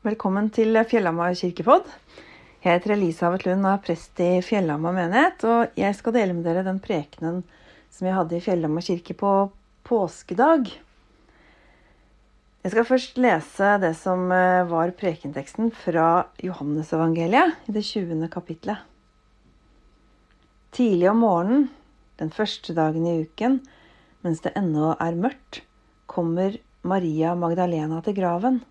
Velkommen til Fjellhamar kirkepodd. Jeg heter Elisabeth Lund og er prest i Fjellhamar menighet. Og jeg skal dele med dere den prekenen som jeg hadde i Fjellhamar kirke på påskedag. Jeg skal først lese det som eh, var prekenteksten fra Johannesevangeliet i det 20. kapitlet. Tidlig om morgenen, den første dagen i uken, mens det ennå er mørkt, kommer Maria Magdalena til graven.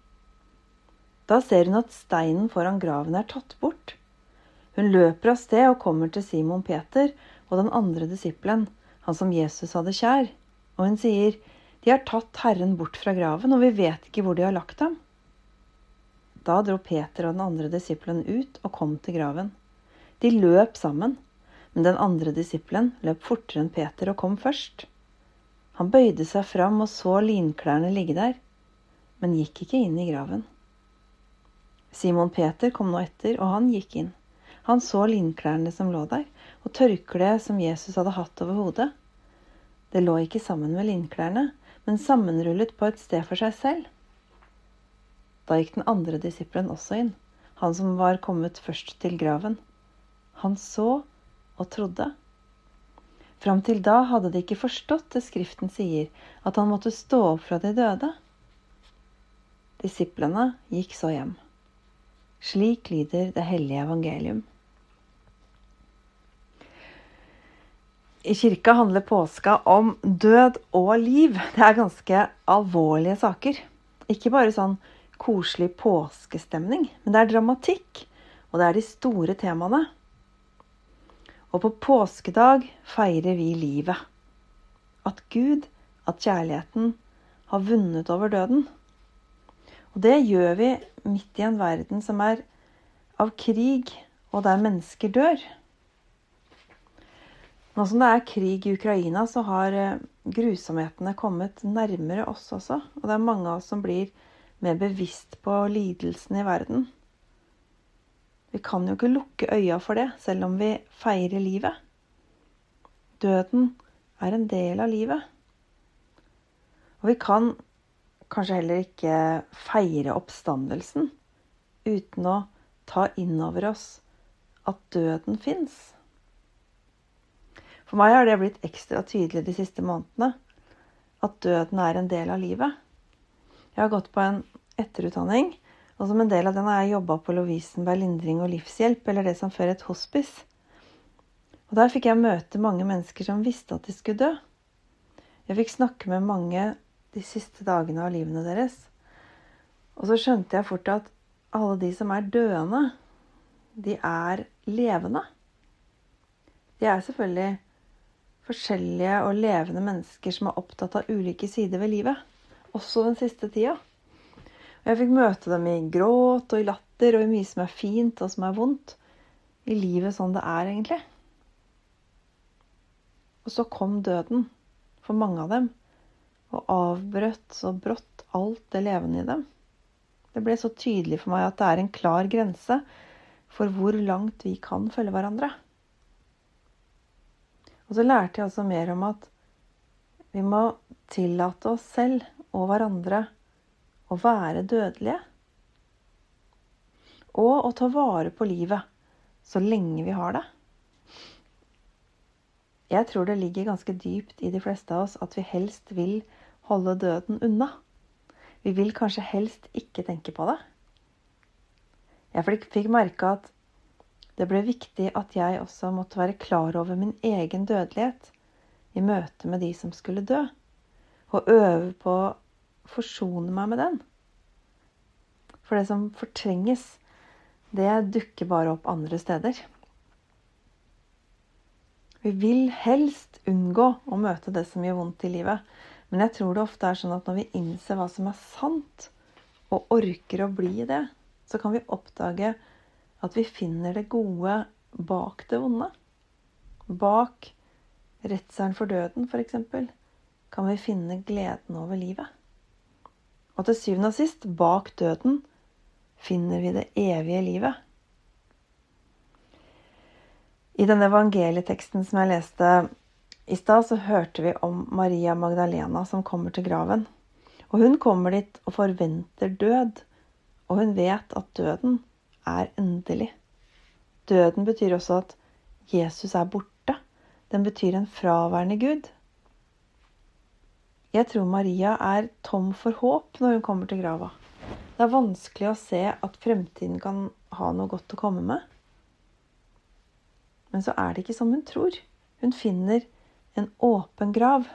Da ser hun at steinen foran graven er tatt bort. Hun løper av sted og kommer til Simon Peter og den andre disippelen, han som Jesus hadde kjær, og hun sier, De har tatt Herren bort fra graven, og vi vet ikke hvor de har lagt ham. Da dro Peter og den andre disippelen ut og kom til graven. De løp sammen, men den andre disippelen løp fortere enn Peter og kom først. Han bøyde seg fram og så linklærne ligge der, men gikk ikke inn i graven. Simon Peter kom nå etter, og han gikk inn. Han så linklærne som lå der, og tørkleet som Jesus hadde hatt over hodet. Det lå ikke sammen med linklærne, men sammenrullet på et sted for seg selv. Da gikk den andre disippelen også inn, han som var kommet først til graven. Han så og trodde. Fram til da hadde de ikke forstått det Skriften sier, at han måtte stå opp fra de døde. Disiplene gikk så hjem. Slik lyder det hellige evangelium. I kirka handler påska om død og liv. Det er ganske alvorlige saker. Ikke bare sånn koselig påskestemning, men det er dramatikk, og det er de store temaene. Og på påskedag feirer vi livet. At Gud, at kjærligheten, har vunnet over døden. Og det gjør vi midt i en verden som er av krig, og der mennesker dør. Nå som det er krig i Ukraina, så har eh, grusomhetene kommet nærmere oss også. Og det er mange av oss som blir mer bevisst på lidelsen i verden. Vi kan jo ikke lukke øya for det, selv om vi feirer livet. Døden er en del av livet. Og vi kan kanskje heller ikke feire oppstandelsen uten å ta inn over oss at døden fins. For meg har det blitt ekstra tydelig de siste månedene at døden er en del av livet. Jeg har gått på en etterutdanning, og som en del av den har jeg jobba på Lovisenberg lindring og livshjelp, eller det som før het hospice. Og Der fikk jeg møte mange mennesker som visste at de skulle dø. Jeg fikk snakke med mange de siste dagene av livene deres. Og så skjønte jeg fort at alle de som er døende, de er levende. De er selvfølgelig forskjellige og levende mennesker som er opptatt av ulike sider ved livet. Også den siste tida. Og jeg fikk møte dem i gråt og i latter og i mye som er fint og som er vondt. I livet sånn det er, egentlig. Og så kom døden for mange av dem og avbrøt så brått alt det levende i dem. Det ble så tydelig for meg at det er en klar grense for hvor langt vi kan følge hverandre. Og så lærte jeg også mer om at vi må tillate oss selv og hverandre å være dødelige. Og å ta vare på livet så lenge vi har det. Jeg tror det ligger ganske dypt i de fleste av oss at vi helst vil holde døden unna. Vi vil kanskje helst ikke tenke på det. Jeg fikk merke at det ble viktig at jeg også måtte være klar over min egen dødelighet i møte med de som skulle dø, og øve på å forsone meg med den. For det som fortrenges, det dukker bare opp andre steder. Vi vil helst unngå å møte det som gjør vondt i livet. Men jeg tror det ofte er sånn at når vi innser hva som er sant, og orker å bli det, så kan vi oppdage at vi finner det gode bak det vonde. Bak redselen for døden, f.eks., kan vi finne gleden over livet. Og til syvende og sist, bak døden, finner vi det evige livet. I denne evangelieteksten som jeg leste i stad, så hørte vi om Maria Magdalena som kommer til graven. Og hun kommer dit og forventer død Og hun vet at døden er endelig. Døden betyr også at Jesus er borte. Den betyr en fraværende Gud. Jeg tror Maria er tom for håp når hun kommer til grava. Det er vanskelig å se at fremtiden kan ha noe godt å komme med. Men så er det ikke som hun tror. Hun finner en åpen grav.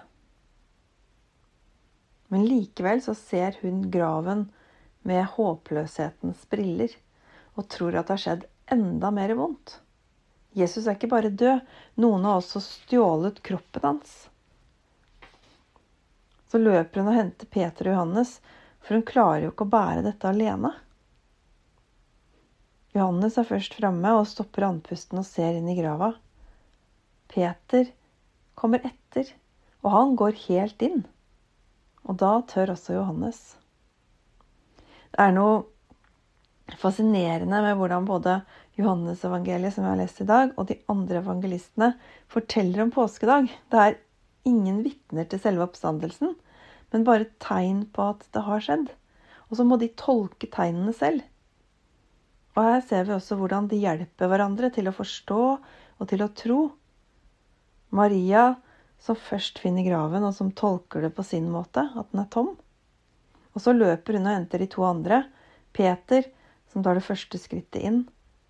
Men likevel så ser hun graven med håpløshetens briller og tror at det har skjedd enda mer vondt. Jesus er ikke bare død, noen har også stjålet kroppen hans. Så løper hun og henter Peter og Johannes, for hun klarer jo ikke å bære dette alene. Johannes er først framme og stopper andpusten og ser inn i grava. Peter kommer etter, og han går helt inn. Og da tør også Johannes. Det er noe fascinerende med hvordan både Johannes-evangeliet, som jeg har lest i dag, og de andre evangelistene forteller om påskedag. Det er ingen vitner til selve oppstandelsen, men bare tegn på at det har skjedd. Og så må de tolke tegnene selv. Og her ser vi også hvordan de hjelper hverandre til å forstå og til å tro. Maria, som først finner graven, og som tolker det på sin måte, at den er tom. Og så løper hun og henter de to andre. Peter, som tar det første skrittet inn.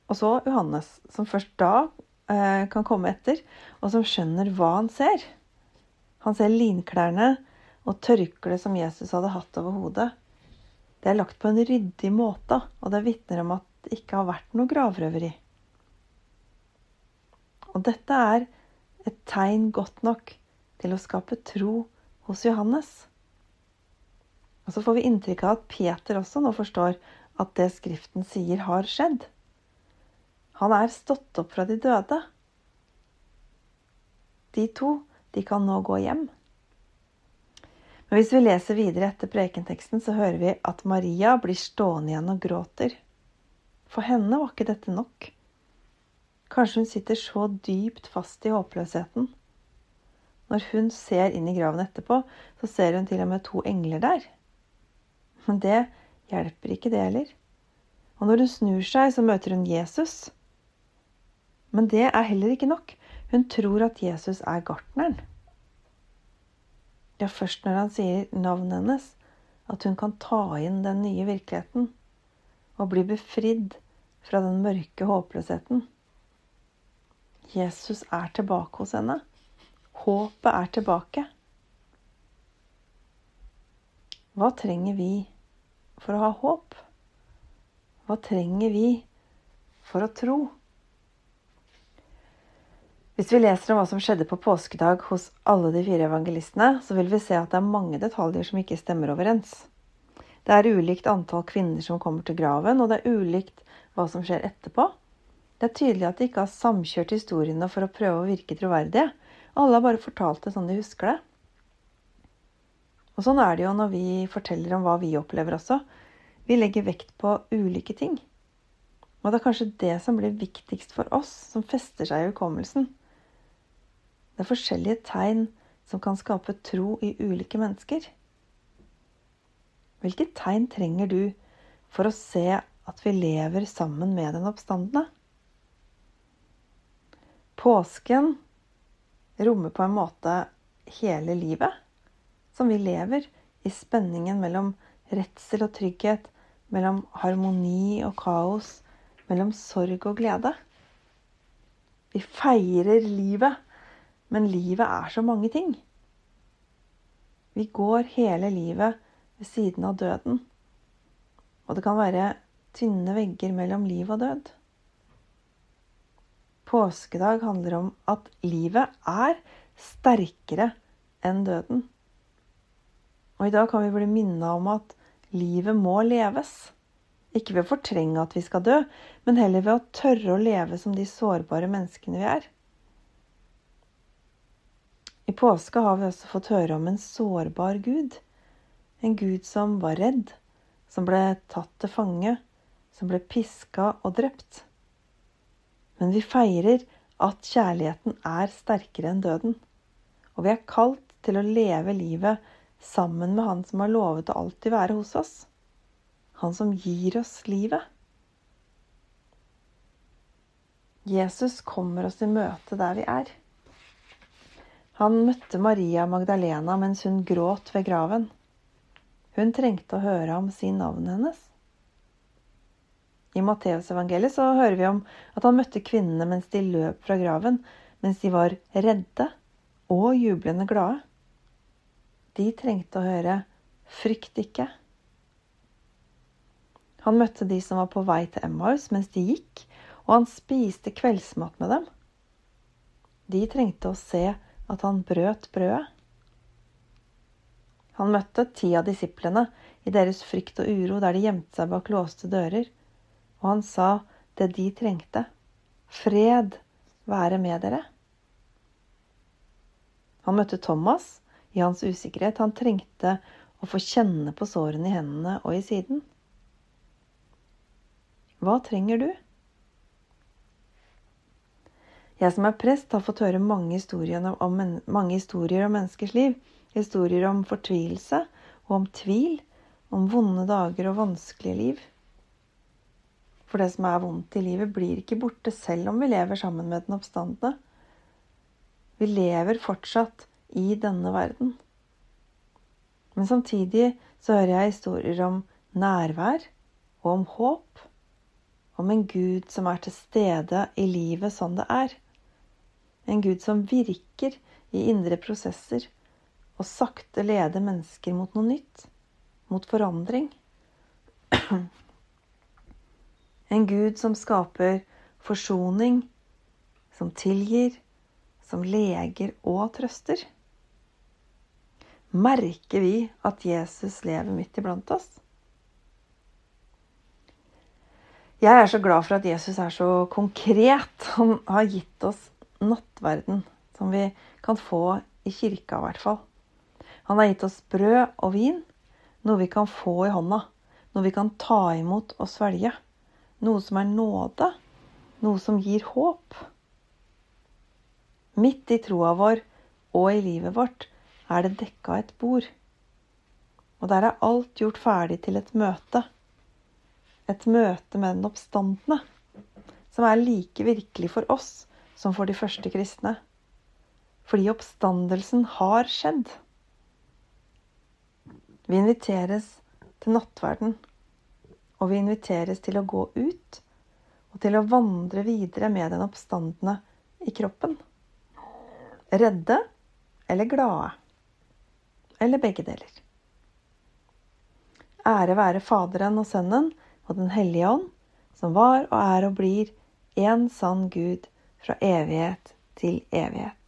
Og så Johannes, som først da eh, kan komme etter, og som skjønner hva han ser. Han ser linklærne og tørkleet som Jesus hadde hatt over hodet. Det er lagt på en ryddig måte, og det vitner om at det ikke har vært noe gravrøveri. Og dette er et tegn godt nok til å skape tro hos Johannes. Og så får vi inntrykk av at Peter også nå forstår at det Skriften sier, har skjedd. Han er stått opp fra de døde. De to, de kan nå gå hjem. Men hvis vi leser videre etter prekenteksten, så hører vi at Maria blir stående igjen og gråter. For henne var ikke dette nok. Kanskje hun sitter så dypt fast i håpløsheten. Når hun ser inn i graven etterpå, så ser hun til og med to engler der. Men det hjelper ikke, det heller. Og når hun snur seg, så møter hun Jesus. Men det er heller ikke nok. Hun tror at Jesus er gartneren. Ja, først når han sier navnet hennes, at hun kan ta inn den nye virkeligheten og bli befridd fra den mørke håpløsheten. Jesus er tilbake hos henne. Håpet er tilbake. Hva trenger vi for å ha håp? Hva trenger vi for å tro? Hvis vi leser om hva som skjedde på påskedag hos alle de fire evangelistene, så vil vi se at det er mange detaljer som ikke stemmer overens. Det er ulikt antall kvinner som kommer til graven, og det er ulikt hva som skjer etterpå. Det er tydelig at de ikke har samkjørt historiene for å prøve å virke troverdige. Alle har bare fortalt det sånn de husker det. Og sånn er det jo når vi forteller om hva vi opplever også. Vi legger vekt på ulike ting. Og det er kanskje det som blir viktigst for oss, som fester seg i hukommelsen. Det er forskjellige tegn som kan skape tro i ulike mennesker. Hvilke tegn trenger du for å se at vi lever sammen med den oppstandende? Påsken rommer på en måte hele livet som vi lever i spenningen mellom redsel og trygghet, mellom harmoni og kaos, mellom sorg og glede. Vi feirer livet, men livet er så mange ting. Vi går hele livet ved siden av døden, og det kan være tynne vegger mellom liv og død. Påskedag handler om at livet er sterkere enn døden. Og i dag kan vi bli minna om at livet må leves. Ikke ved å fortrenge at vi skal dø, men heller ved å tørre å leve som de sårbare menneskene vi er. I påske har vi også fått høre om en sårbar Gud. En Gud som var redd, som ble tatt til fange, som ble piska og drept. Men vi feirer at kjærligheten er sterkere enn døden. Og vi er kalt til å leve livet sammen med Han som har lovet å alltid være hos oss. han som gir oss livet. Jesus kommer oss i møte der vi er. Han møtte Maria Magdalena mens hun gråt ved graven. Hun trengte å høre om sin navn hennes. I Matteusevangeliet så hører vi om at han møtte kvinnene mens de løp fra graven, mens de var redde og jublende glade. De trengte å høre 'frykt ikke'. Han møtte de som var på vei til Emmaus mens de gikk, og han spiste kveldsmat med dem. De trengte å se at han brøt brødet. Han møtte ti av disiplene i deres frykt og uro der de gjemte seg bak låste dører, og han sa det de trengte. Fred være med dere. Han møtte Thomas i hans usikkerhet. Han trengte å få kjenne på sårene i hendene og i siden. Hva trenger du? Jeg som er prest, har fått høre mange historier om, mange historier om menneskers liv. Historier om fortvilelse og om tvil, om vonde dager og vanskelige liv. For det som er vondt i livet, blir ikke borte selv om vi lever sammen med den oppstandende. Vi lever fortsatt i denne verden. Men samtidig så hører jeg historier om nærvær og om håp. Om en Gud som er til stede i livet sånn det er. En Gud som virker i indre prosesser og sakte leder mennesker mot noe nytt, mot forandring. En Gud som skaper forsoning, som tilgir, som leger og trøster. Merker vi at Jesus lever midt iblant oss? Jeg er så glad for at Jesus er så konkret. Han har gitt oss nattverden, som vi kan få i kirka i hvert fall. Han har gitt oss brød og vin, noe vi kan få i hånda, noe vi kan ta imot og svelge noe som er nåde, noe som gir håp. Midt i troa vår og i livet vårt er det dekka et bord. Og der er alt gjort ferdig til et møte. Et møte med den oppstandende, som er like virkelig for oss som for de første kristne. Fordi oppstandelsen har skjedd. Vi inviteres til nattverden og vi inviteres til å gå ut og til å vandre videre med den oppstandende i kroppen. Redde eller glade. Eller begge deler. Ære være Faderen og Sønnen og Den hellige ånd, som var og er og blir en sann Gud fra evighet til evighet.